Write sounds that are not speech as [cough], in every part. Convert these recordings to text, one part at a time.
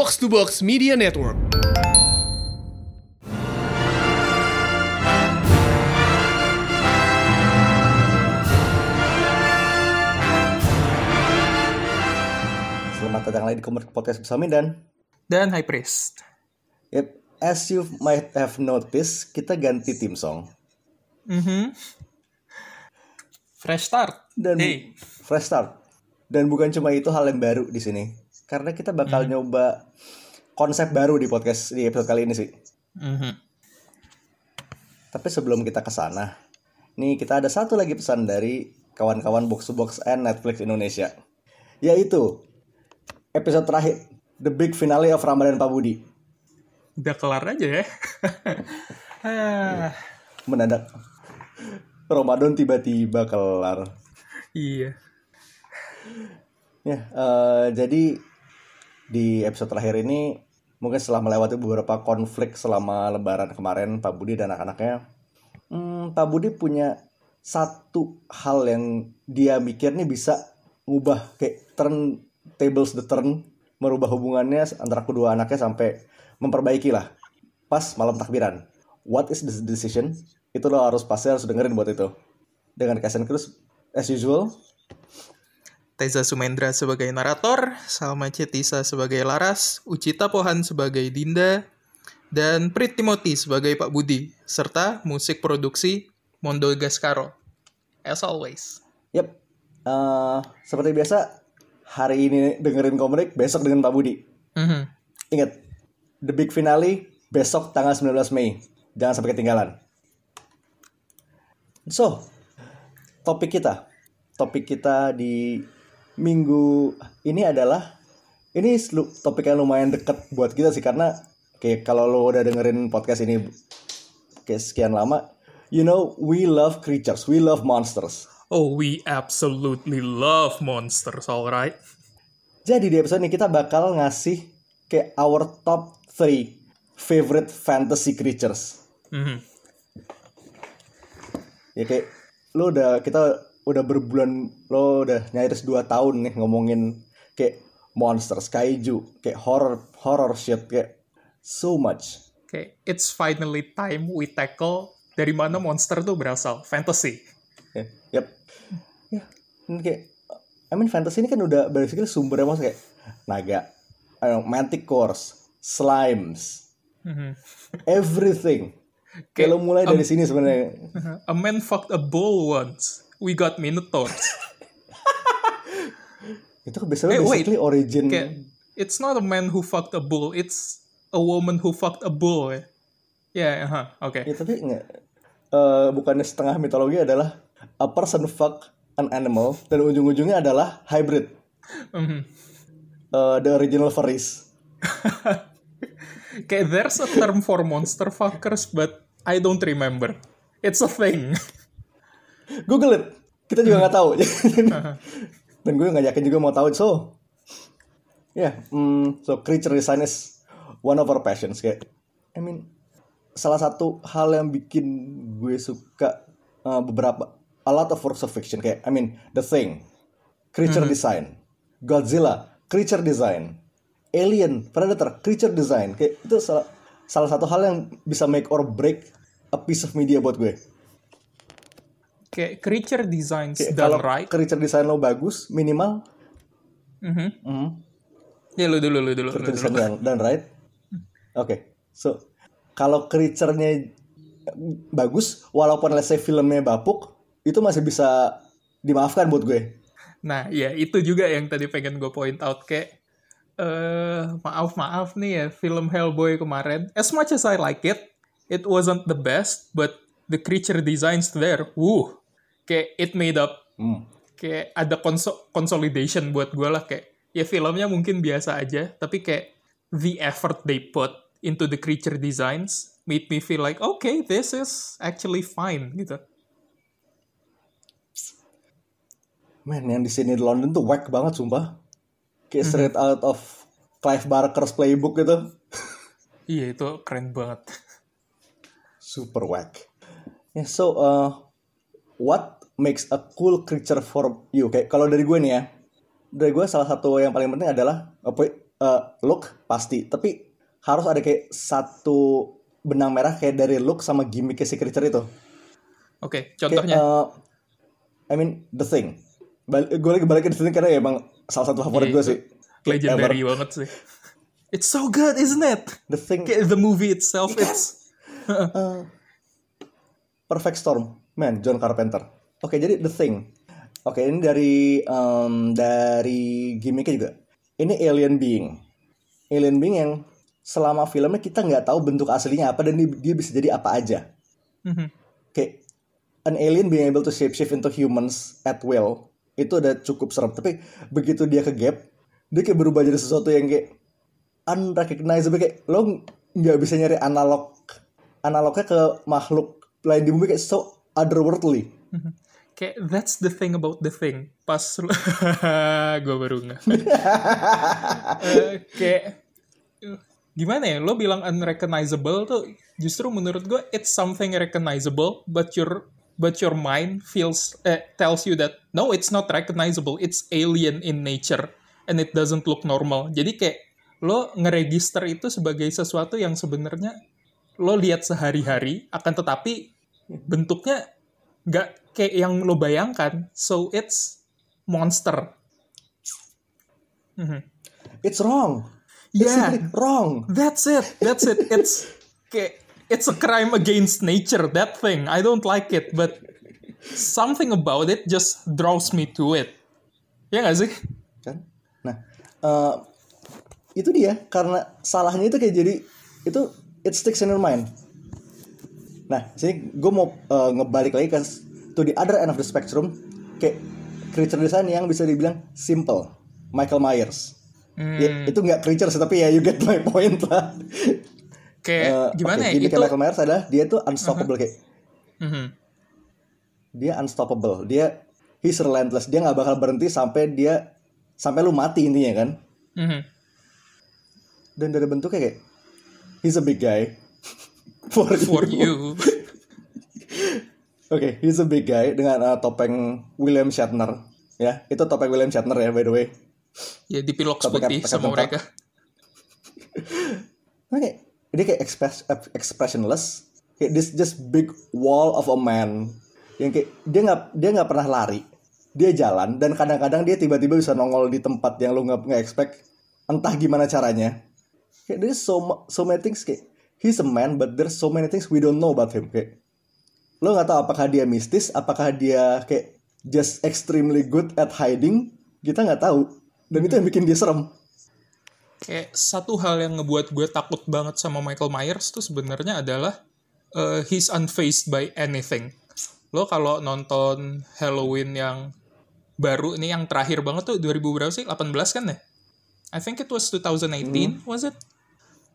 Box to Box Media Network. Selamat datang lagi di Podcast bersama dan dan High Priest. Yep, as you might have noticed, kita ganti tim song Mhm. Fresh start. dan Hey. fresh start. Dan bukan cuma itu hal yang baru di sini, karena kita bakal nyoba konsep baru di podcast di episode kali ini sih. Mhm. Tapi sebelum kita ke sana, nih kita ada satu lagi pesan dari kawan-kawan Box to Box and Netflix Indonesia, yaitu episode terakhir, the big finale of Ramadan Pak Budi. Udah kelar aja ya. ah, [laughs] Mendadak Ramadan tiba-tiba kelar. iya. Ya, eh, jadi di episode terakhir ini mungkin setelah melewati beberapa konflik selama Lebaran kemarin, Pak Budi dan anak-anaknya, hmm, Pak Budi punya satu hal yang dia mikir nih bisa ngubah kayak turn tables the turn, merubah hubungannya antara kedua anaknya sampai memperbaiki lah. Pas malam takbiran. What is the decision? Itu lo harus pasti harus dengerin buat itu. Dengan Kasen Cruz, as usual, Teza Sumendra sebagai narator, Salma Cetisa sebagai Laras, Ucita Pohan sebagai Dinda, dan Prit Timothy sebagai Pak Budi, serta musik produksi Mondo Gascaro. As always. Yap. Eh, seperti biasa, hari ini dengerin komik, besok dengan Pak Budi. Mhm. Ingat, the big finale besok tanggal 19 Mei. Jangan sampai ketinggalan. So, topik kita. Topik kita di minggu ini adalah ini topik yang lumayan deket buat kita sih karena kayak kalau lo udah dengerin podcast ini kayak sekian lama, you know we love creatures, we love monsters. Oh, we absolutely love monsters, alright? Jadi di episode ini kita bakal ngasih kayak our top 3 favorite fantasy creatures. Mhm. Ya kayak lo udah kita udah berbulan lo udah nyaris 2 tahun nih ngomongin kayak monsters, kaiju, kayak horror horror shit kayak so much. Oke, it's finally time we tackle dari mana monster tuh berasal. Fantasy. Ya, yep. Ya, ini kayak I mean fantasy ini kan udah basically sumbernya mas kayak naga, know, manticores, slimes, Mhm. everything. Kayak lo mulai dari sini sebenarnya. [laughs] A man fucked a bull once. We got minotaurs. [laughs] Itu biasanya Eh, wait. basically origin Kayak, it's not a man who fucked a bull. It's a woman who fucked a bull. Ya, yeah, huh, oke. Ya tapi nggak eh, bukannya setengah mitologi adalah a person fuck an animal dan ujung-ujungnya adalah hybrid. Mhm. Eh, the original furries. [laughs] Kayak there's a term for monster fuckers, but I don't remember. It's a thing. [laughs] Google it. Kita juga nggak tahu. [laughs] dan gue nggak yakin juga mau tahu. So, ya, yeah, mm, so creature design is one of our passions. Kayak, I mean, salah satu hal yang bikin gue suka eh, beberapa a lot of works of fiction kayak I mean The Thing, creature design, Godzilla, creature design, Alien, Predator, creature design kayak itu salah salah satu hal yang bisa make or break a piece of media buat gue. Kayak creature designs Kayak done kalau right. creature design lo bagus minimal Mhm. mm, Ya lu dulu, lu dulu, lu creature dulu. design done, done right. Oke, so kalau creature-nya bagus, walaupun let's say filmnya bapuk, itu masih bisa dimaafkan buat gue. Nah, ya itu juga yang tadi pengen gue point out kayak eh maaf maaf nih ya film Hellboy kemarin. As much as I like it, it wasn't the best, but the creature designs there, wuh, kayak it made up. Hmm. Kayak ada konso- consolidation buat gue lah kayak ya filmnya mungkin biasa aja, tapi kayak the effort they put into the creature designs made me feel like okay, this is actually fine gitu. Man, yang di sini di London tuh whack banget sumpah. Kayak straight out of Clive Barker's playbook gitu. [laughs] Iya itu keren banget. Super whack. Yeah, so uh, what makes a cool creature for you? Kayak kalau dari gue nih ya, dari gue salah satu yang paling penting adalah apa eh, look pasti, tapi harus ada kayak satu benang merah kayak dari look sama gimmicknya si creature itu. Oke, Kayak, contohnya. eh, I mean the thing. Bal gue lagi balik ke the thing karena ya emang salah satu favorit Iya, gue sih. Legendary banget sih. It's so good, isn't it? The thing Kayak the movie itself, it's [laughs] eh, Perfect Storm, man, John Carpenter. Oke, jadi the thing. Oke, ini dari em, dari gimmicknya juga. Ini alien being, alien being yang selama filmnya kita nggak tahu bentuk aslinya apa dan dia, bisa jadi apa aja. Mhm. Kayak an alien being able to shapeshift into humans at will itu udah cukup serem. Tapi begitu dia ke gap, dia kayak berubah jadi sesuatu yang kayak unrecognizable kayak lo nggak bisa nyari analog analognya ke makhluk lain di bumi kayak so otherworldly. Kayak that's the thing about the thing. Pas [laughs] gue baru nggak. Eh, kayak gimana ya? Lo bilang unrecognizable tuh justru menurut gue it's something recognizable, but your but your mind feels eh, tells you that no, it's not recognizable. It's alien in nature and it doesn't look normal. Jadi kayak lo ngeregister itu sebagai sesuatu yang sebenarnya lo lihat sehari-hari, akan tetapi bentuknya nggak kayak yang lo bayangkan. So it's monster. Mhm. It's wrong. It's Yeah. simply wrong. That's it. That's it. It's kayak it's a crime against nature. That thing. I don't like it, but something about it just draws me to it. Ya nggak sih? kan nah eh, itu dia karena salahnya itu kayak jadi itu it sticks in your mind nah sini gue mau eh, ngebalik lagi ke to the other end of the spectrum kayak creature design yang bisa dibilang simple Michael Myers Ya, itu nggak creature sih tapi ya you get my point lah Kayak Eh, gimana oke, ya? gimmicknya Itu. Michael Myers adalah dia tuh unstoppable kayak Mhm. dia unstoppable dia he's relentless dia nggak bakal berhenti sampai dia sampai lu mati intinya kan Mhm. dan dari bentuknya kayak he's a big guy [laughs] for, For you. you. Oke, he's a big guy dengan uh, topeng William Shatner. Ya, itu topeng William Shatner ya by the way. ya dipilok Tapi putih kata- sama mereka. [laughs] Nah, kayak dia kayak express, expressionless, kayak this just big wall of a man yang kayak dia nggak dia nggak pernah lari, dia jalan dan kadang-kadang dia tiba-tiba bisa nongol di tempat yang lu nggak nggak expect, entah gimana caranya. Kayak there's so so many things kayak he's a man but there's so many things we don't know about him kayak lo nggak tahu apakah dia mistis, apakah dia kayak just extremely good at hiding, kita nggak tahu. Dan itu yang bikin dia serem. Kayak satu hal yang ngebuat gue takut banget sama Michael Myers tuh sebenarnya adalah uh, he's unfazed by anything. Lo kalau nonton Halloween yang baru ini yang terakhir banget tuh 2000 berapa sih? 18 kan ya? I think it was 2018, was it?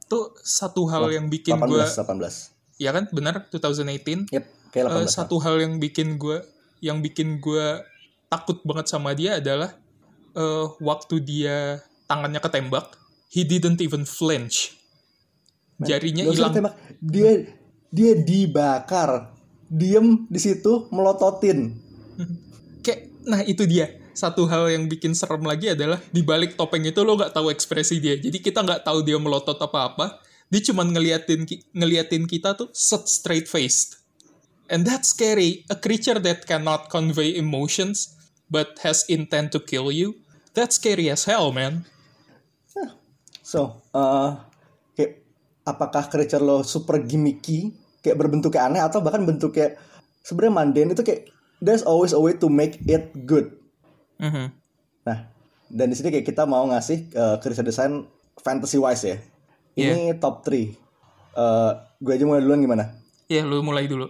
Tuh satu hal yang bikin 18, gue 18. ya kan benar 2018 Yep, Eh, 18. satu hal yang bikin gue yang bikin gue takut banget sama dia adalah eh, waktu dia tangannya ketembak he didn't even flinch jarinya Gak usah hilang. Dia dia dibakar. Diem di situ melototin. [laughs] kayak nah itu dia satu hal yang bikin serem lagi adalah di balik topeng itu lo nggak tahu ekspresi dia jadi kita nggak tahu dia melotot apa apa dia cuma ngeliatin ngeliatin kita tuh set straight faced and that's scary a creature that cannot convey emotions but has intent to kill you that's scary as hell man So, eh kayak apakah creature lo super gimmicky, kayak berbentuknya aneh atau bahkan bentuknya sebenarnya mundane itu kayak there's always a way to make it good. Mhm. Nah, dan di sini kayak kita mau ngasih eh, creature design fantasy wise ya. Ini top 3. Eh gue aja mulai duluan gimana? ya lu mulai dulu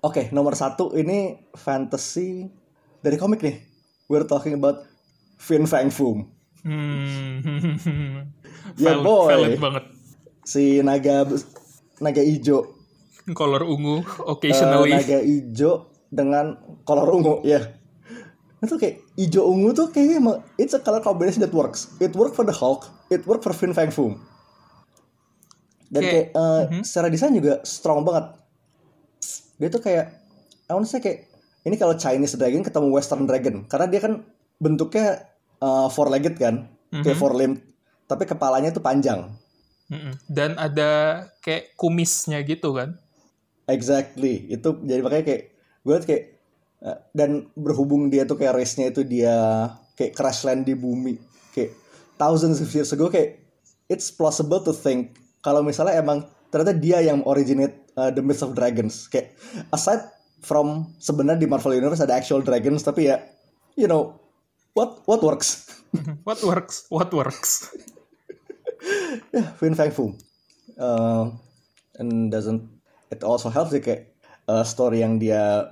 Oke, nomor satu ini fantasy dari komik nih. We're talking about Fin Fang Foom. hmm. [laughs] Ya, valid, boy. valid banget Si naga naga ijo. color ungu Eh, occasionally naga ijo dengan kolor ungu, ya. Itu kayak ijo ungu tuh kayaknya emang it's a color combination that works. It work for the Hulk, it work for Fin Fang Foom. Dan Kayak- kayak eh, secara desain juga strong banget. Dia tuh kayak say kayak ini kalau Chinese dragon ketemu Western dragon karena dia kan bentuknya uh, four legged kan, kayak four limbed. tapi kepalanya tuh panjang. Mm-mm. Dan ada kayak kumisnya gitu kan? Exactly. Itu jadi makanya kayak gue kayak uh, dan berhubung dia tuh kayak race-nya itu dia kayak crash land di bumi kayak thousands of years ago kayak it's plausible to think kalau misalnya emang ternyata dia yang originate uh, the myth of dragons kayak aside from sebenarnya di Marvel Universe ada actual dragons tapi ya you know what what works [laughs] What works? What works? [laughs] yeah Fin Fang Foom uh, and doesn't it also helps sih kayak uh, story yang dia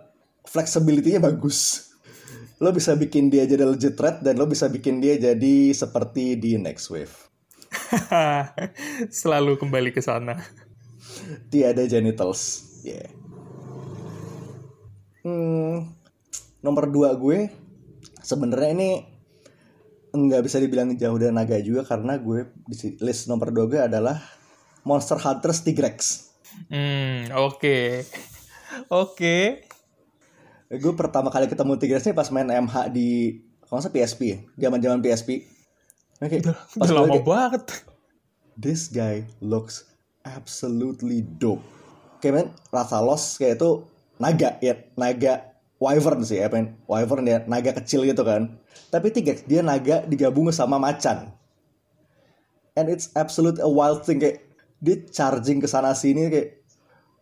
flexibility-nya bagus lo bisa bikin dia jadi legit threat dan lo bisa bikin dia jadi seperti di next wave [laughs] Selalu kembali ke sana. Tiada genitals yeah hmm, nomor dua gue sebenarnya ini nggak bisa dibilang jauh dari naga juga karena gue di list nomor dua gue adalah Monster Hunter Tigrex Hmm, oke. Oke. gue pertama kali ketemu Tigrex ini pas main MH di kalau nggak PSP ya zaman zaman PSP Oke, Udah, pas udah lama kayak, banget. this guy looks absolutely dope. Kayak men, Rathalos kayak itu naga ya, naga wyvern sih ya, men. Wyvern ya, naga kecil gitu kan. Tapi tiga dia naga digabung sama macan. And it's absolute a wild thing kayak dia charging ke sana sini kayak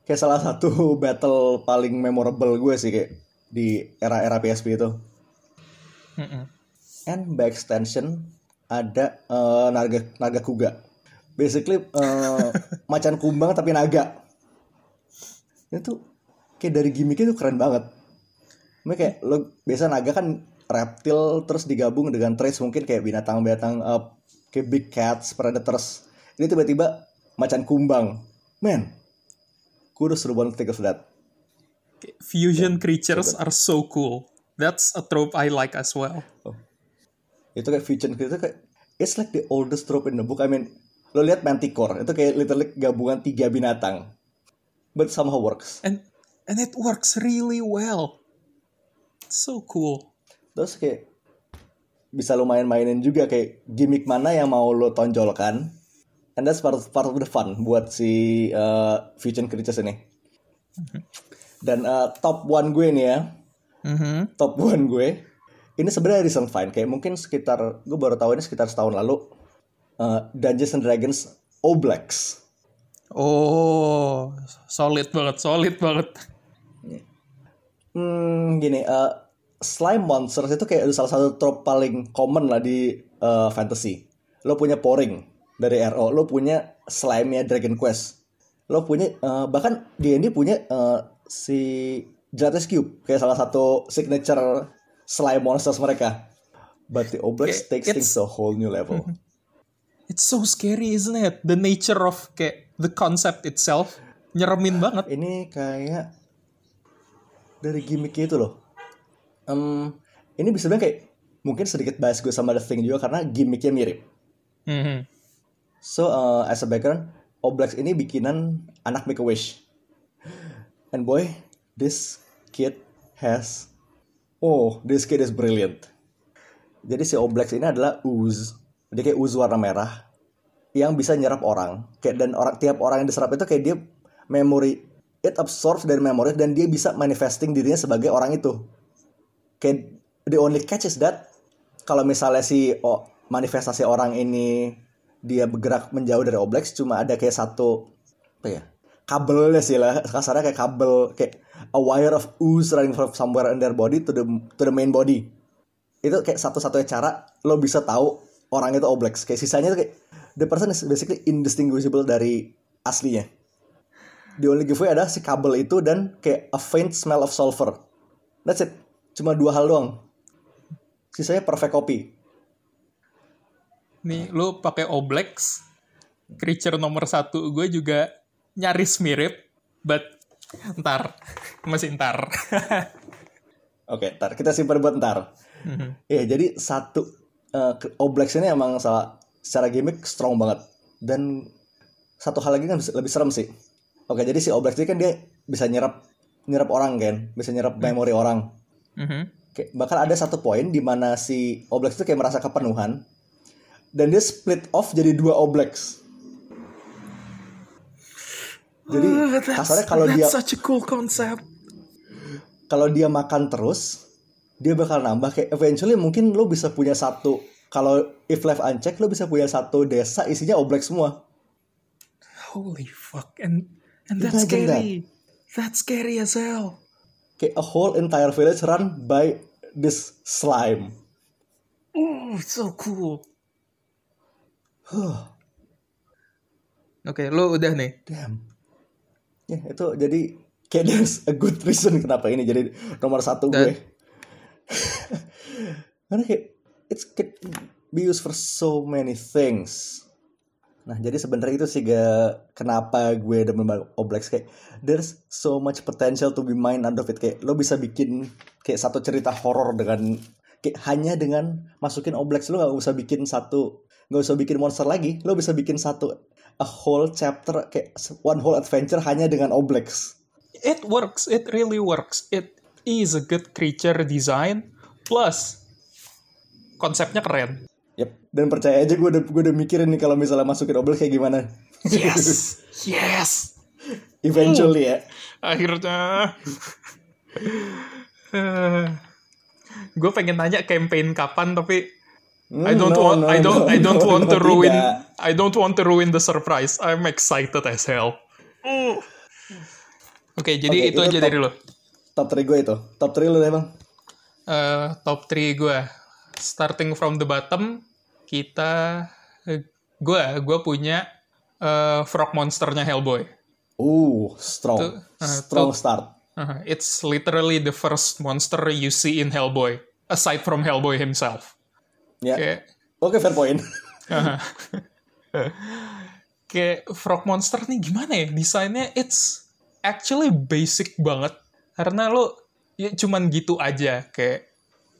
kayak salah satu [laughs] battle paling memorable gue sih kayak di era-era PSP itu. Mm-mm. And by extension ada eh, naga naga kuga. Basically eh, [laughs] macan kumbang tapi naga. Itu kayak dari gimmicknya tuh keren banget. Mereka kayak lo biasa naga kan reptil terus digabung dengan traits mungkin kayak binatang-binatang eh, kayak big cats, predators. Ini tiba-tiba macan kumbang. Man, kudos to the one think of that. Fusion creatures are so cool. That's a trope I like as well. itu kayak fusion gitu kayak it's like the oldest trope in the book I mean lo lihat Manticore itu kayak literally gabungan tiga binatang. But somehow works. And and it works really well. It's so cool. terus kayak bisa lo main-mainin juga kayak gimmick mana yang mau lo tonjolkan. And that's part of, part of the fun buat si uh, fusion creatures ini. Dan uh, top one gue nih ya. Mhm. top one gue. Ini sebenarnya recent find kayak mungkin sekitar gue baru tahu ini sekitar setahun lalu uh, Dungeons and Dragons Oblex Oh, solid banget, solid banget. Hmm, gini, eh, slime monsters itu kayak salah satu trope paling common lah di eh, fantasy. Lo punya poring dari RO, lo punya slime-nya Dragon Quest. Lo punya eh, bahkan D&D punya eh, si Gelatinous Cube kayak salah satu signature slime monsters mereka. But the Oblex takes things to a whole new level. [laughs] It's so scary, isn't it? The nature of kayak the concept itself nyeremin banget. ini kayak dari gimmicknya itu loh. Em, ini bisa bilang kayak mungkin sedikit bias gue sama The Thing juga karena gimmicknya mirip. Mhm. So uh, as a background, Oblex ini bikinan anak Make a Wish. And boy, this kid has oh, this kid is brilliant. Jadi si Oblex ini adalah ooze. Dia kayak ooze warna merah yang bisa nyerap orang. Kayak dan orang tiap orang yang diserap itu kayak dia memory it absorbs dari memori dan dia bisa manifesting dirinya sebagai orang itu. Kayak the only catch is that kalau misalnya si oh, manifestasi orang ini dia bergerak menjauh dari Oblex cuma ada kayak satu apa ya kabelnya sih lah kasarnya kayak kabel kayak a wire of ooze running from somewhere in their body to the to the main body itu kayak satu-satunya cara lo bisa tahu orang itu Oblex kayak sisanya tuh kayak the person is basically indistinguishable dari aslinya. The only giveaway ada si kabel itu dan kayak a faint smell of sulfur. That's it. Cuma dua hal doang. Sisanya perfect copy. Nih, lu pakai Oblex, creature nomor satu gue juga nyaris mirip, but ntar, masih ntar. [laughs] Oke, ntar. Kita simpan buat ntar. Mhm. Iya, jadi satu eh, Oblex ini emang salah secara gimmick strong banget. Dan satu hal lagi kan lebih serem sih. Oke, jadi si Oblex ini kan dia bisa nyerap nyerap orang kan, bisa nyerap memori orang. Mhm. Kayak, bahkan ada satu poin di mana si Oblex itu kayak merasa kepenuhan dan dia split off jadi dua Oblex. Jadi Ah, kasarnya kalau dia such a cool concept. kalau dia makan terus, dia bakal nambah kayak eventually mungkin lo bisa punya satu kalau if left unchecked lo bisa punya satu desa isinya Oblex semua. Holy fuck. And and that's Imagine scary. That's scary as hell. Kayak a whole entire village run by this slime. Oh, it's so cool. Oke, lo udah nih. Damn. Ya itu jadi kayak there's a good reason kenapa ini jadi nomor satu gue. [laughs] Karena kayak it's can be used for so many things. Nah jadi sebenarnya itu sih gak kenapa gue demen banget Oblex kayak there's so much potential to be mined out of it kayak lo bisa bikin kayak satu cerita horor dengan kayak hanya dengan masukin Oblex lo gak usah bikin satu nggak usah bikin monster lagi lo bisa bikin satu a whole chapter kayak one whole adventure hanya dengan Oblex It works. It really works. It is a good creature design. Plus, konsepnya keren. Yep. Dan percaya aja gue udah gue udah mikirin nih kalau misalnya masukin Oblex kayak gimana. Yes. [laughs] yes. Eventually ya. Akhirnya. gue pengen nanya campaign kapan tapi I Hmm, don't no, want no, I don't no, I don't no, want no, to ruin tidak. I don't want to ruin the surprise. I'm excited as hell. Mm. Oke, jadi Oke, itu itu aja top- dari lo. Top 3 gue itu. Top 3 lu deh bang. Eh, top 3 gue. Starting from the bottom, kita gue gue punya eh, frog monsternya Hellboy. Uh, strong. Uh, strong tuh. start. Uh, it's literally the first monster you see in Hellboy, aside from Hellboy himself. Ya. Kayak Oke, fair point. [laughs] kayak frog monster nih gimana ya desainnya it's actually basic banget karena lo ya cuman gitu aja kayak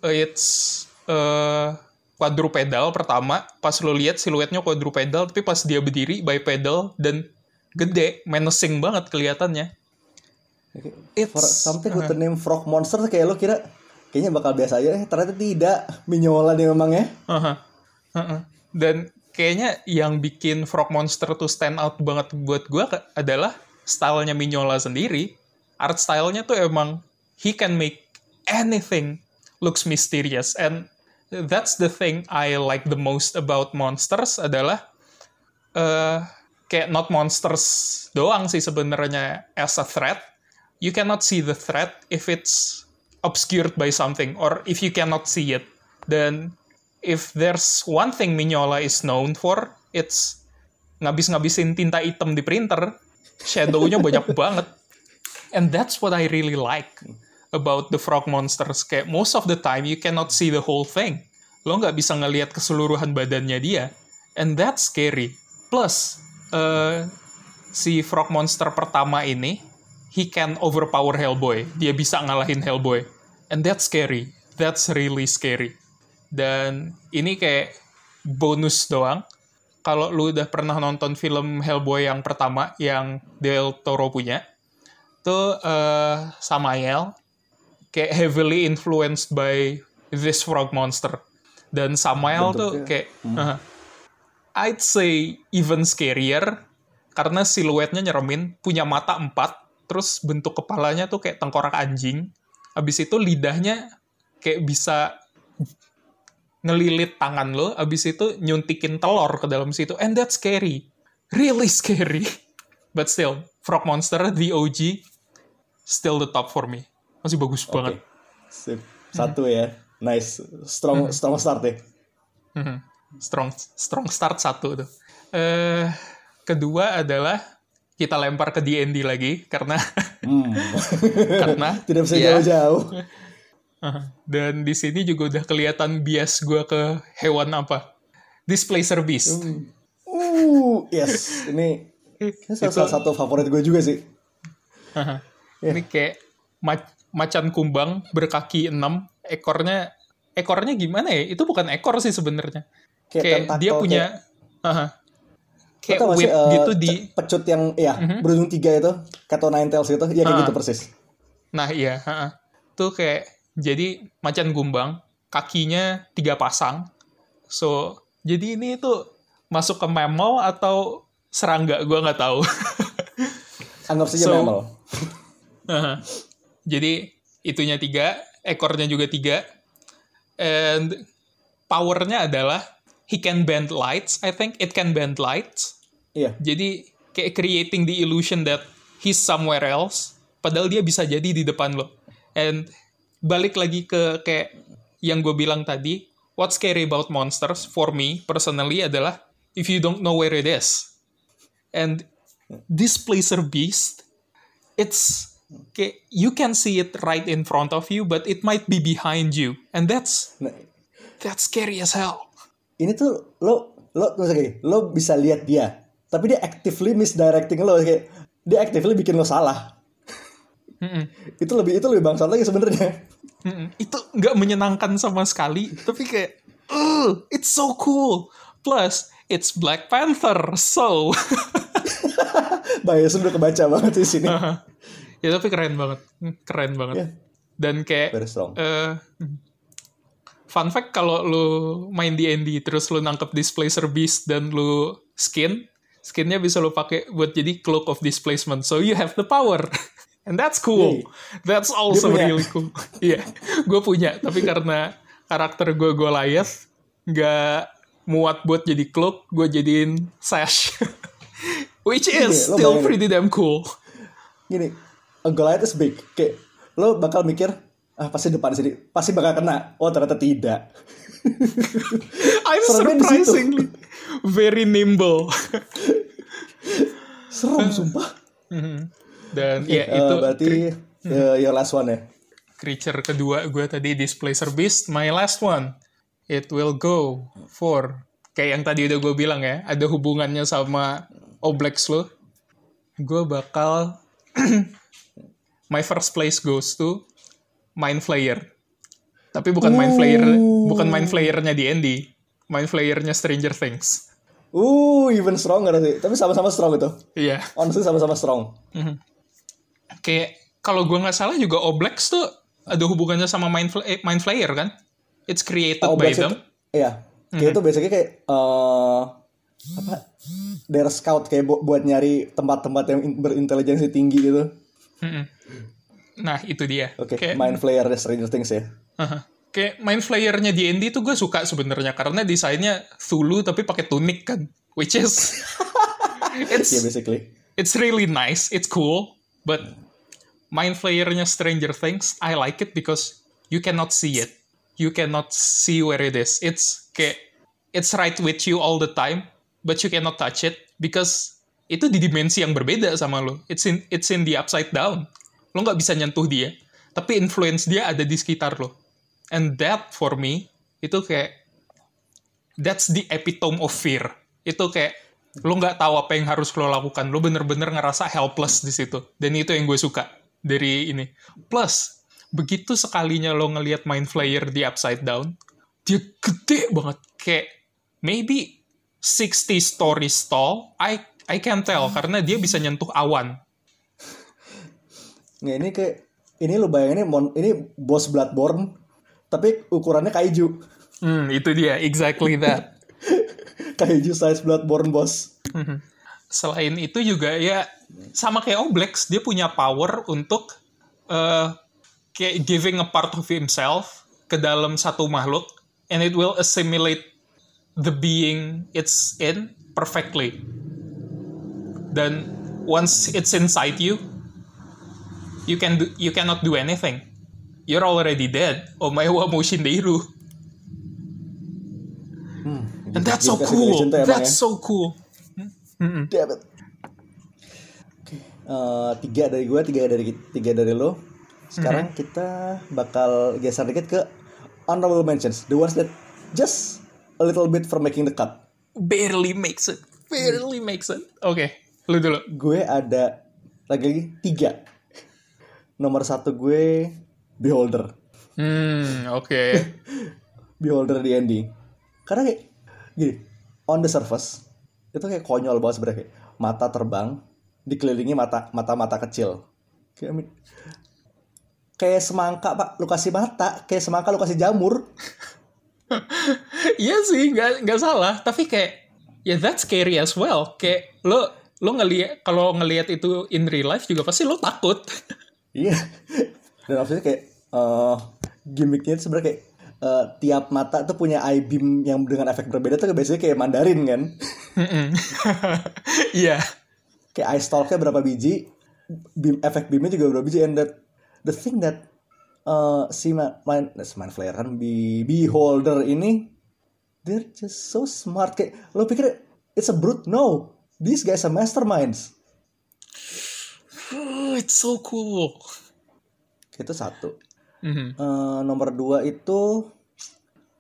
uh, it's uh, quadrupedal pertama pas lo lihat siluetnya quadrupedal tapi pas dia berdiri bipedal dan gede menacing banget kelihatannya it's For something with the name Frog Monster kayak lo kira kayaknya bakal biasa aja. Eh, ternyata tidak. Minyola nih memang ya. Aha. Aha. Dan kayaknya yang bikin Frog Monster tuh stand out banget buat gue adalah stylenya Mignola sendiri. Art stylenya tuh emang he can make anything looks mysterious and that's the thing I like the most about monsters adalah eh kayak not monsters doang sih sebenarnya as a threat. You cannot see the threat if it's obscured by something or if you cannot see it. Dan if there's one thing Mignola is known for, it's ngabis-ngabisin tinta hitam di printer. Shadow-nya banyak [laughs] banget. And that's what I really like about the frog monsters. Kayak most of the time you cannot see the whole thing. Lo nggak bisa ngelihat keseluruhan badannya dia. And that's scary. Plus, eh, si frog monster pertama ini, he can overpower Hellboy. Dia bisa ngalahin Hellboy. And that's scary. That's really scary. Dan ini kayak bonus doang. Kalau lu udah pernah nonton film Hellboy yang pertama, yang Del Toro punya, tuh eh, Samael kayak heavily influenced by this frog monster. Dan Samael tuh Bentuknya. kayak, uh, I'd say even scarier, karena siluetnya nyeremin, punya mata empat, terus bentuk kepalanya tuh kayak tengkorak anjing. Abis itu lidahnya kayak bisa ngelilit tangan lo, abis itu nyuntikin telur ke dalam situ. And that's scary. Really scary. [laughs] But still, Frog Monster, the OG, still the top for me. Masih bagus Oke. banget. Sip. Satu ya. Nice. Strong strong start ya. Mhm. Strong strong start satu tuh. Eh kedua adalah kita lempar ke D&D lagi karena [laughs] Hmm. karena [laughs] Tidak bisa ya, jauh-jauh. [laughs] dan di sini juga udah kelihatan bias gue ke hewan apa. Displacer Beast. Uh, yes. Ini ini salah, salah satu favorit gue juga sih. Haha. Ini kayak ma- macan kumbang berkaki enam, ekornya ekornya gimana ya? Itu bukan ekor sih sebenarnya. Kayak, tentakel, dia punya kayak- Haha. Lo kayak tau gak sih, whip eh, gitu di pecut yang ya berujung tiga itu kato nine tails itu ya kayak Ah. gitu persis Nah iya, heeh. tuh kayak jadi macan gumbang, kakinya tiga pasang, so Jadi ini tuh masuk ke mammal atau serangga? Gua nggak tahu. Anggap saja So- mammal. [laughs] Jadi itunya tiga, ekornya juga tiga, and powernya adalah he can bend lights. I think it can bend lights. Iya. Jadi kayak creating the illusion that he's somewhere else, padahal dia bisa jadi di depan lo. And balik lagi ke kayak yang gue bilang tadi, what's scary about monsters for me personally adalah if you don't know where it is. And displacer beast, it's kayak you can see it right in front of you, but it might be behind you, and that's Nah, that's scary as hell. ini tuh lo lo kayak, lo bisa lihat dia, tapi dia actively misdirecting lo kayak dia actively bikin lo salah. Mm-mm. Itu lebih itu lebih bangsat lagi sebenarnya. Itu nggak menyenangkan sama sekali tapi kayak "Ugh, it's so cool plus it's Black Panther so [laughs] Bahaya sudah kebaca banget di sini. Ya tapi keren banget. Keren banget. Iya. dan kayak Very strong. eh, fun fact kalau lu main D&D terus lu nangkep Displacer Beast dan lu skin skinnya bisa lu pakai buat jadi Cloak of Displacement. So you have the power. [laughs] And that's cool. That's also really cool. [laughs] Iya gue punya. Tapi karena karakter gue Goliath nggak muat buat jadi cloak gue jadiin sash. [laughs] Which is lo still pretty damn cool. Gini, a Goliath is big. Kayak lo bakal mikir ah pasti depan sini, pasti bakal kena. Oh ternyata tidak. [laughs] I'm Seremnya surprisingly very nimble [laughs] Serem sumpah. dan ya Eh, itu berarti uh, your last one ya. creature kedua gue tadi Displacer Beast my last one it will go for kayak yang tadi udah gue bilang ya ada hubungannya sama Oblex lo gue bakal [clears throat] my first place goes to Mind Flayer tapi bukan Mind Flayer bukan Mind Flayernya D&D Mind Flayernya Stranger Things Uh, even stronger sih. Tapi sama-sama strong itu. iya Honestly sama-sama strong. kayak kalau gue nggak salah juga Oblex tuh ada hubungannya sama Mind, Fl- eh, Mind Flayer kan it's created Oh, by Black them Iya. Kayak itu biasanya kayak eh apa? Daerah scout kayak bu- buat nyari tempat-tempat yang in- berintelijensi tinggi gitu. Mm-mm. Nah, itu dia. Oke, Kayak, Mind Flayer Stranger Things ya. Aha. kayak main flayernya D&D tuh gue suka sebenarnya karena desainnya Thulu tapi pakai tunik kan, which is [laughs] it's Iya basically. it's really nice, it's cool, but Mind Flayernya Stranger Things, I like it because you cannot see it. You cannot see where it is. It's kayak it's right with you all the time, but you cannot touch it because itu di dimensi yang berbeda sama lo. It's in it's in the upside down. Lo nggak bisa nyentuh dia, tapi influence dia ada di sekitar lo. And that for me itu kayak that's the epitome of fear. Itu kayak lo nggak tahu apa yang harus lo lakukan. Lo bener-bener ngerasa helpless di situ. Dan itu yang gue suka dari ini. Plus, begitu sekalinya lo ngelihat Mind Flayer di Upside Down, dia gede banget. Kayak maybe 60 stories tall. I I can tell karena dia bisa nyentuh awan. Nggak, ini kayak ini lo bayangin ini mon, ini boss Bloodborne tapi ukurannya kaiju. Hmm, itu dia, exactly that. [laughs] kaiju size Bloodborne boss. Selain itu juga ya sama kayak Oblex, dia punya power untuk eh, kayak giving a part of himself ke dalam satu makhluk and it will assimilate the being it's in perfectly. Dan once it's inside you, you can do, you cannot do anything. You're already dead. Omae [laughs] wa Moshindeiru. And that's so Juga sih cool. That's ya. so cool. Damn it. Oke, eh, tiga dari gue, tiga dari tiga dari lo. Sekarang kita bakal geser dikit ke honorable mentions, the ones that just a little bit for making the cut. barely makes it. Barely makes it. Oke, lu dulu. Gue ada lagi-lagi tiga. Nomor satu gue Beholder, Hmm, oke. [laughs] Beholder D&D. Karena kayak gini, on the surface itu kayak konyol banget sebenarnya kayak mata terbang dikelilingi mata mata mata kecil. Kayak kayak semangka pak lu kasih mata kayak semangka lu kasih jamur iya sih, nggak nggak salah. Tapi kayak ya that's scary as well. Kayak lo lo ngelihat kalau ngelihat itu in real life juga pasti lo takut. [laughs] Iya. Dan maksudnya kayak uh, gimmicknya itu sebenarnya kayak uh, tiap mata tuh punya eye beam yang dengan efek berbeda tuh biasanya kayak Mandarin kan. [laughs] Iya. kayak eye stalknya berapa biji, beam efek beamnya juga berapa biji and that the thing that uh, si man, man, si man flare kan be, beholder ini they're just so smart kayak lo pikir it's a brute no these guys are masterminds Oh, it's so cool. itu satu Mhm. Eh, nomor dua itu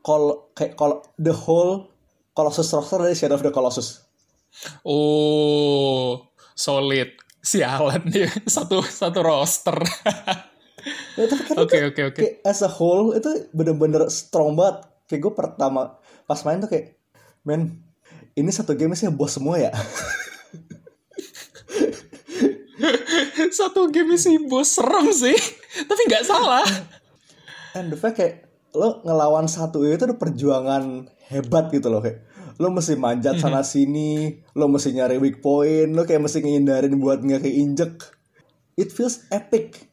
kol kayak kol the whole Colossus roster dari Shadow of the Colossus Oh, solid. Sialan dia [laughs] satu satu roster. Ya, kan Oke oke oke. as a whole itu bener-bener strong banget kayak gue pertama pas main tuh kayak men ini satu game sih bos semua ya [laughs] Satu game sih bos. Serem sih. [laughs] Tapi nggak salah. and the fact kayak lo ngelawan satu itu udah perjuangan hebat gitu loh kayak lo mesti manjat sana sini lo mesti nyari weak point lo kayak mesti ngindarin buat nggak keinjek. It feels epic.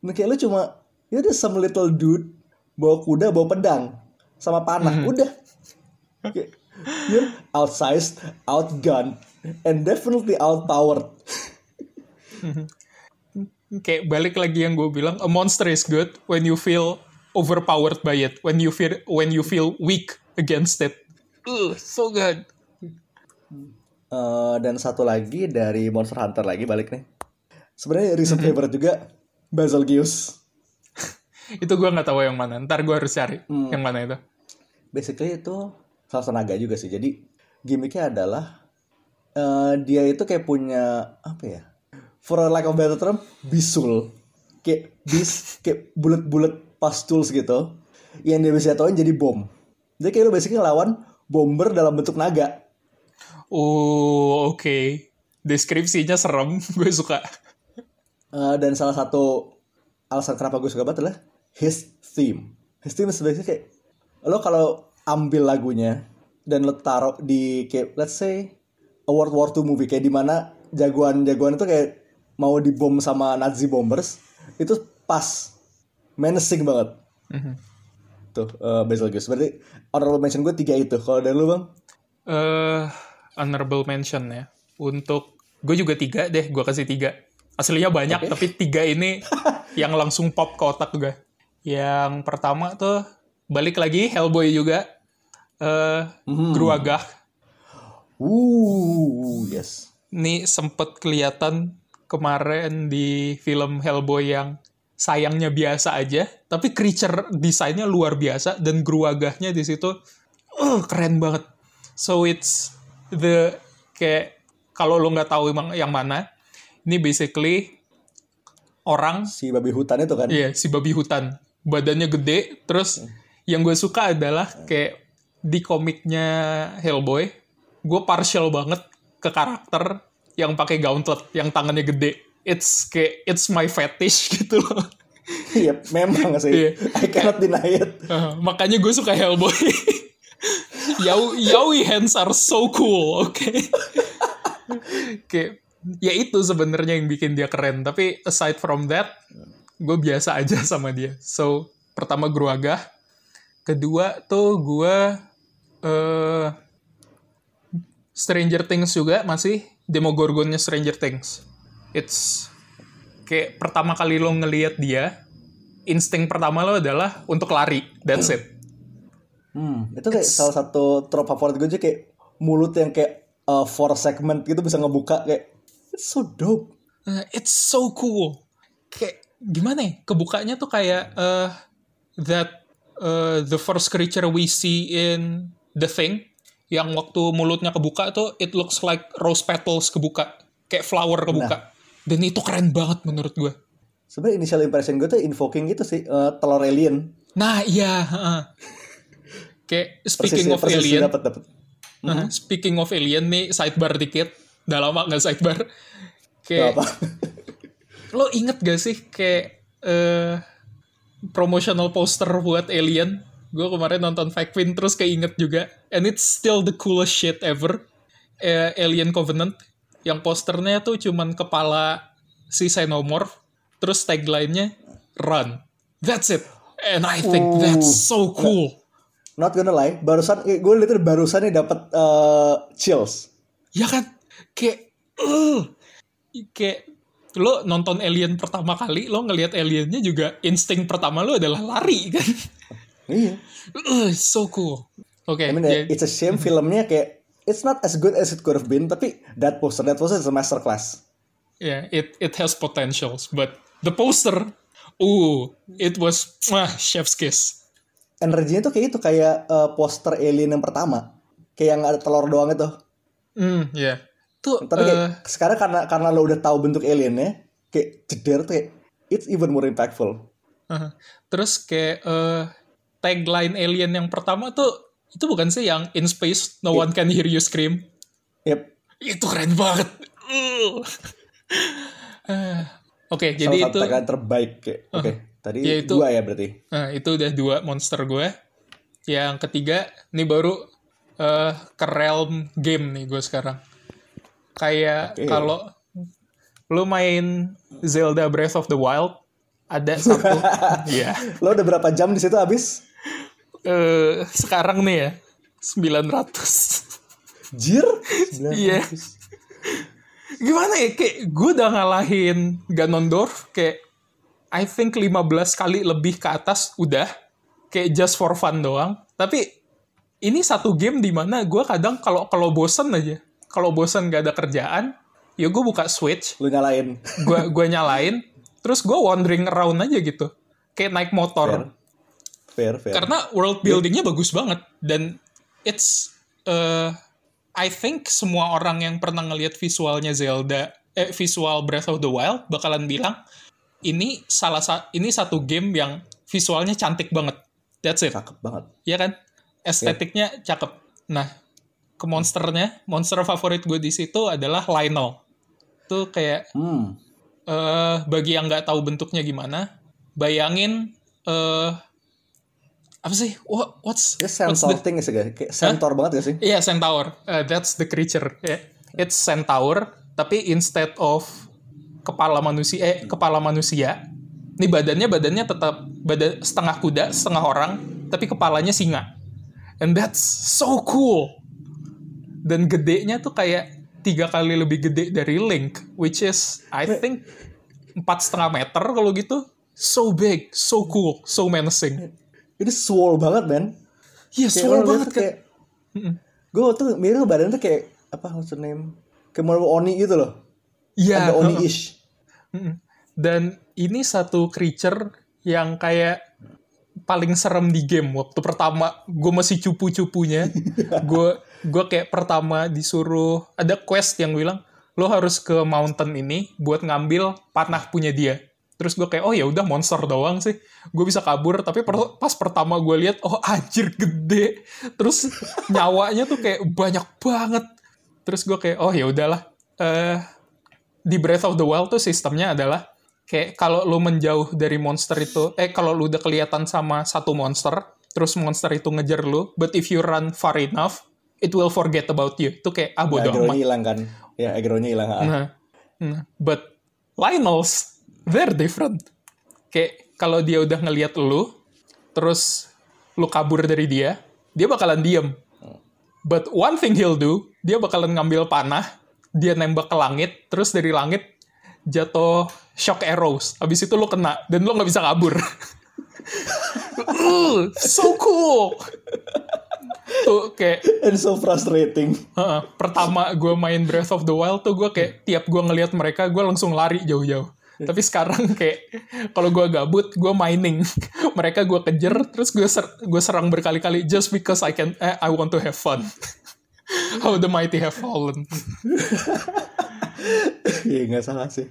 Nah, kayak lo cuma ya udah some little dude bawa kuda bawa pedang sama panah udah. Kayak, you're outsized outgunned and definitely outpowered [laughs] Kayak balik lagi yang gue bilang, a monster is good when you feel overpowered by it, when you feel when you feel weak against it. Uh, so good. Eh, dan satu lagi dari Monster Hunter lagi balik nih. Sebenarnya recent favorite juga Basilgeuse. [laughs] Itu gue nggak tahu yang mana. Ntar gue harus cari yang mana itu. Basically itu salah naga juga sih. Jadi gimmicknya adalah eh, dia itu kayak punya apa ya? For a lack of better term, bisul. Kayak bis, kayak bulat-bulat pastules gitu. Yang dia bisa jatuhin jadi bom. Jadi kayak lu basically ngelawan bomber dalam bentuk naga. Oh, oke. Deskripsinya serem. [laughs] gue suka. Eh, dan salah satu alasan kenapa gue suka banget adalah his theme. His theme sebenarnya kayak lo kalau ambil lagunya dan lo taruh di kayak let's say a World War II movie kayak di mana jagoan-jagoan itu kayak mau dibom sama Nazi bombers itu pas menacing banget. Tuh uh, Betelgeuse. Berarti honorable mention gue tiga itu. Kalau dari lu bang? eh honorable mention ya. Untuk gue juga tiga deh, gue kasih tiga. Aslinya banyak, tapi tiga ini [laughs] yang langsung pop ke otak gue. Yang pertama tuh balik lagi Hellboy juga. eh Gruagach. Uh, yes. Ini sempet kelihatan kemarin di film Hellboy yang sayangnya biasa aja, tapi creature desainnya luar biasa dan Gruagachnya di situ uh, keren banget. So it's the kayak kalau lo nggak tahu emang yang mana, ini basically orang Si babi hutan itu kan. Iya, si babi hutan. Badannya gede, terus yang gue suka adalah kayak di komiknya Hellboy, gue partial banget ke karakter yang pakai gauntlet, yang tangannya gede. It's kayak it's my fetish [laughs] gitu loh. Iya, memang sih. Iya. I cannot deny it. Uh, makanya gue suka Hellboy. [laughs] Yao Yaoi hands are so cool, oke? Kayak ya itu sebenarnya yang bikin dia keren. Tapi aside from that, gue biasa aja sama dia. So pertama Gruagah, kedua tuh gue eh Stranger Things juga masih Demogorgonnya Stranger Things. It's kayak pertama kali lo ngelihat dia, insting pertama lo adalah untuk lari. That's it. Hmm, itu kayak salah satu trop favorit gue aja kayak mulut yang kayak uh, four segment gitu bisa ngebuka kayak it's so dope. Uh, it's so cool. Kayak gimana ya? Kebukanya tuh kayak uh, that uh, the first creature we see in The Thing yang waktu mulutnya kebuka tuh it looks like rose petals kebuka, kayak flower kebuka. Dan itu keren banget menurut gue. Sebenarnya initial impression gue tuh invoking gitu sih uh, telur alien. Nah, iya, heeh. [laughs] Kayak speaking Persisnya- of persisnya alien, dapet dapet. Nah, speaking of alien nih sidebar dikit. Udah lama nggak sidebar. Gak Kayak apa. [laughs] lo inget gak sih kayak eh promotional poster buat alien gue kemarin nonton Win terus keinget juga. And it's still the coolest shit ever. Eh, Alien Covenant. Yang posternya tuh cuman kepala si Xenomorph. Terus tagline-nya, run. That's it. And I think that's so cool. Not gonna lie, barusan gue lihat barusan nih dapat eh, chills. Ya kan? Kayak, uh, kayak lo nonton Alien pertama kali, lo ngelihat aliennya juga insting pertama lo adalah lari kan? Iya. Uh, so cool. Oke, I mean, jadi- it's a shame filmnya kayak it's not as good as it could have been, tapi that poster, that poster is a masterclass. yeah, it it has potentials, but the poster, ooh, it was ah, chef's kiss. Energinya tuh kayak itu kayak eh, poster alien yang pertama, kayak yang ada telur doang itu. Hmm, ya. Tuh, Tapi kayak eh, sekarang karena karena lo udah tahu bentuk aliennya, kayak jeder tuh kayak it's even more impactful. uh, terus kayak eh, tagline Alien yang pertama tuh itu bukan sih yang in space no one can hear you scream. Yep. Itu keren banget. Uh. Eh, Oke, jadi Salah itu tagline terbaik. Oke, tadi Ya, itu- dua ya berarti. Nah, itu udah dua monster gue. Yang ketiga, ini baru eh ke realm game nih gue sekarang. Kayak Oke. kalau lu main Zelda Breath of the Wild, ada satu, [laughs] ya, Lo udah berapa jam di situ habis? eh sekarang nih ya, 900. Jir? Iya. Gimana ya, kayak gue udah ngalahin Ganondorf, kayak I think 15 kali lebih ke atas udah, kayak just for fun doang. Tapi ini satu game di mana gue kadang kalau kalau bosen aja, kalau bosen gak ada kerjaan, ya gue buka Switch, Lu nyalain. gue gue nyalain, terus gue wandering around aja gitu, kayak naik motor. Fair, fair. Karena world buildingnya bagus banget dan it's uh, I think semua orang yang pernah ngelihat visualnya Zelda eh visual Breath of the Wild bakalan bilang ini salah sa ini satu game yang visualnya cantik banget. That's it. Cakep banget. Iya kan? Estetiknya cakep. Nah, ke monsternya, monster favorit gue di situ adalah Lionel. Tuh kayak Hmm. Eh bagi yang nggak tahu bentuknya gimana, bayangin eh apa sih? What, what's Kayak what's the thing guys. Kayak centaur banget gak sih? Iya, centaur. Uh, that's the creature. Yeah. It's centaur, tapi instead of kepala manusia, eh kepala manusia, ini badannya badannya tetap badan setengah kuda, setengah orang, tapi kepalanya singa. And that's so cool. Dan gedenya tuh kayak tiga kali lebih gede dari Link, which is I think empat setengah meter kalau gitu. So big, so cool, so menacing. Ini swole banget, man. Iya, Kayak swole banget tuh kan. kayak gue tuh mirip badan tuh kayak apa what's the name kayak mau oni gitu loh Iya. ada oni ish Mm-mm. Dan ini satu creature yang kayak paling serem di game waktu pertama gue masih cupu-cupunya [laughs] gue gue kayak pertama disuruh ada quest yang bilang lo harus ke mountain ini buat ngambil panah punya dia. Terus gue kayak oh ya udah monster doang sih. Gue bisa kabur tapi per- pas pertama gue lihat oh anjir gede. Terus nyawanya tuh kayak banyak banget. Terus gue kayak oh ya udahlah. Eh di Breath of the Wild tuh sistemnya adalah kayak kalau lu menjauh dari monster itu eh kalau lu udah kelihatan sama satu monster terus monster itu ngejar lu but if you run far enough it will forget about you. Itu kayak ah ya, bodo agronya amat. hilang kan? Ya agronya hilang ah. nah, nah, but Lionels they're different. Kayak kalau dia udah ngelihat lu terus lu kabur dari dia dia bakalan diem. But one thing he'll do dia bakalan ngambil panah dia nembak ke langit terus dari langit jatuh shock arrows. Habis itu lu kena dan lu nggak bisa kabur. [laughs] Uh, so cool tuh kayak and so frustrating pertama gue main Breath of the Wild tuh gue kayak tiap gue ngelihat mereka gue langsung lari jauh-jauh. Tapi sekarang kayak kalau gue gabut gue mining, [laughs] mereka gue kejar terus gue ser- gue serang berkali-kali just because I can eh, I want to have fun. [laughs] How the mighty have fallen. [laughs] Iya nggak salah sih.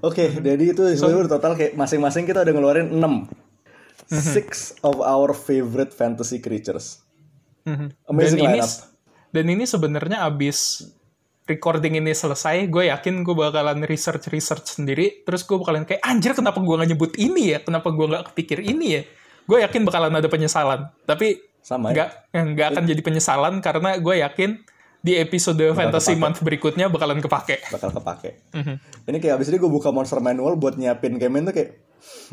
Oke, jadi itu sebenarnya total kayak masing-masing kita udah ngeluarin 6 Six of our favorite fantasy creatures. Mhm. Amazing dan ini dan ini sebenarnya abis recording ini selesai, gue yakin gue bakalan research research sendiri. Terus gue bakalan kayak anjir kenapa gue nggak nyebut ini ya? Kenapa gue nggak kepikir ini ya? gue yakin bakalan ada penyesalan. Tapi Sama ya. nggak nggak akan jadi penyesalan karena gue yakin di episode Fantasy kepake. Month berikutnya bakalan kepake. bakal kepake. Mhm. Ini kayak abis ini gue buka Monster Manual buat nyiapin game tuh kayak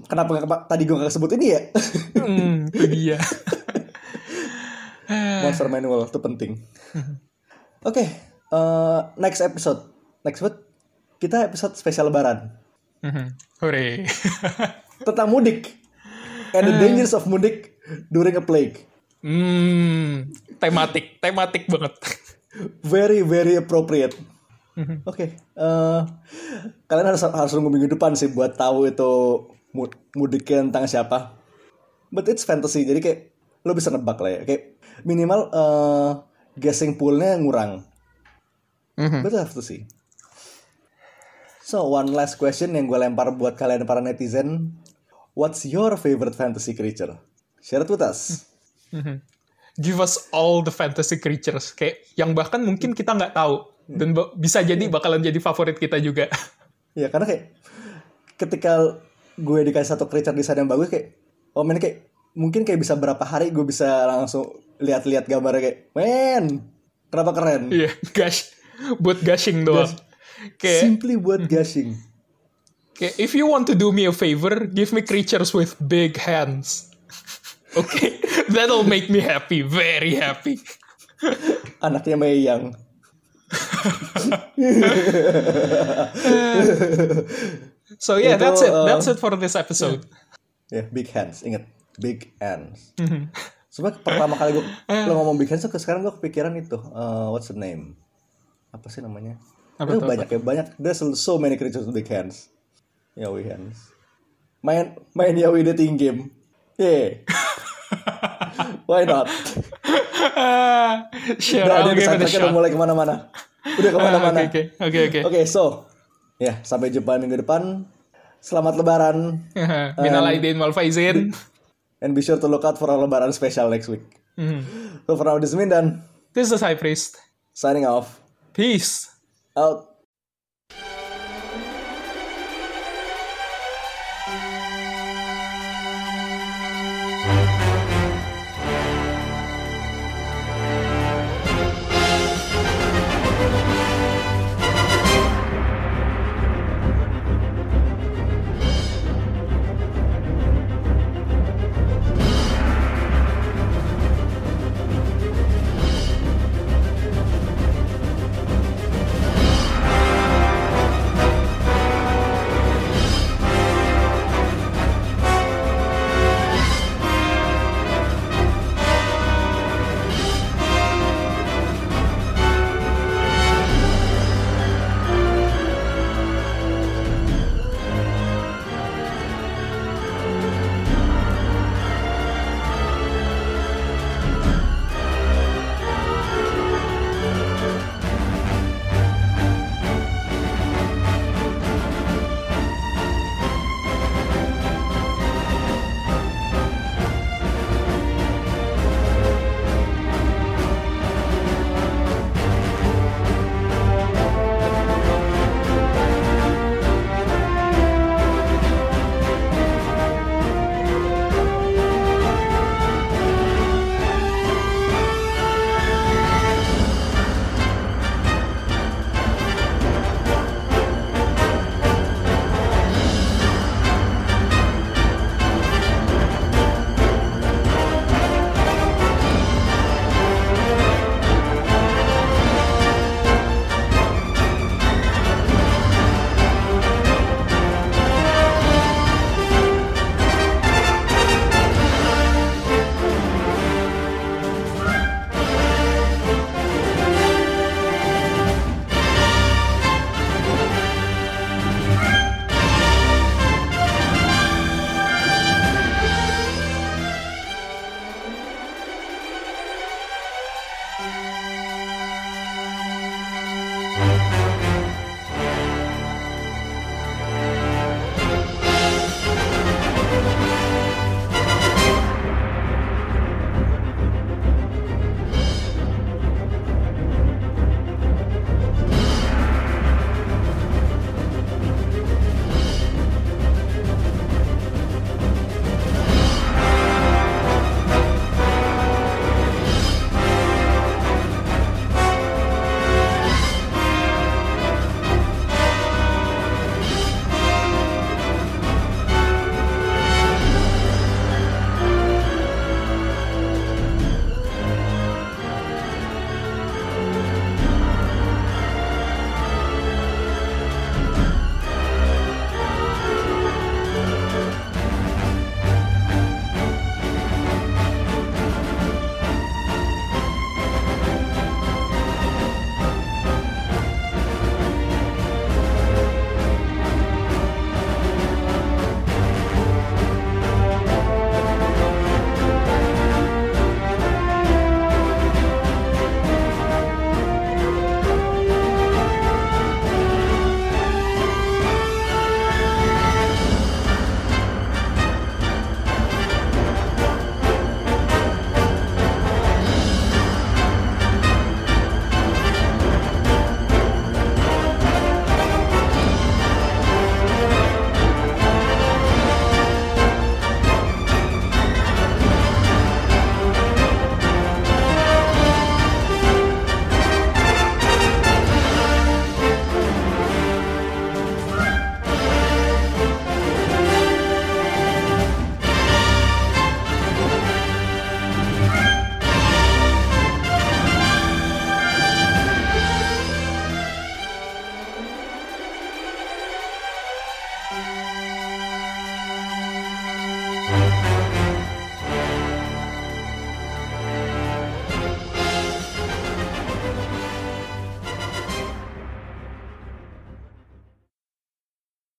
kenapa kepa- tadi gue nggak sebut ini ya? Hmm, itu dia. [laughs] Monster Manual itu penting. Oke, eh, next episode. Next episode kita episode spesial Lebaran Mhm. Hore. [laughs] tentang mudik and the dangers of mudik during a plague. hmm, tematik, tematik banget. Very very appropriate. Oke, eh, kalian harus harus nunggu minggu depan sih buat tahu itu mu- mudiknya tentang siapa. But it's fantasy, jadi kayak lo bisa nebak lah ya. Kayak minimal eh, guessing poolnya ngurang. Mhm. I have to see. So one last question yang gue lempar buat kalian para netizen. What's your favorite fantasy creature? Share it with us. Mhm. Give us all the fantasy creatures, kayak yang bahkan mungkin kita nggak tahu dan bisa jadi bakalan jadi favorit kita juga. [laughs] Ya karena kayak ketika gue dikasih satu creature design yang bagus kayak oh men kayak mungkin kayak bisa berapa hari gue bisa langsung lihat-lihat gambarnya kayak men kenapa keren Iya, gush, buat gushing doang. Kayak, simply buat gushing kayak if you want to do me a favor, give me creatures with big hands. [laughs] Oke, that'll make me happy, very happy. anaknya Mei yang [laughs] So yeah, Itu, that's it. uh, That's it for this episode. ya big hands inget big hands Mhm. Sebenarnya pertama kali gue [laughs] lo ngomong big hands tuh sekarang gue kepikiran itu uh, what's the name? Apa sih namanya? Apa Itu banyak ya banyak. There's so many creatures with big hands. Yaoi hands. Main main Yaoi dating game. Yeah [laughs] why not? [laughs] Sure, Udah, I'll dia give it a udah mulai ke mana-mana. Udah ke mana-mana. Ah, Oke, oke, oke, oke. Oke, so ya sampai jumpa minggu depan. Selamat Lebaran. Minal aidin wal faizin. And be sure to look out for our Lebaran special next week. Mhm. So for now, this is Mindan This is the High Priest. signing off. Peace. Out.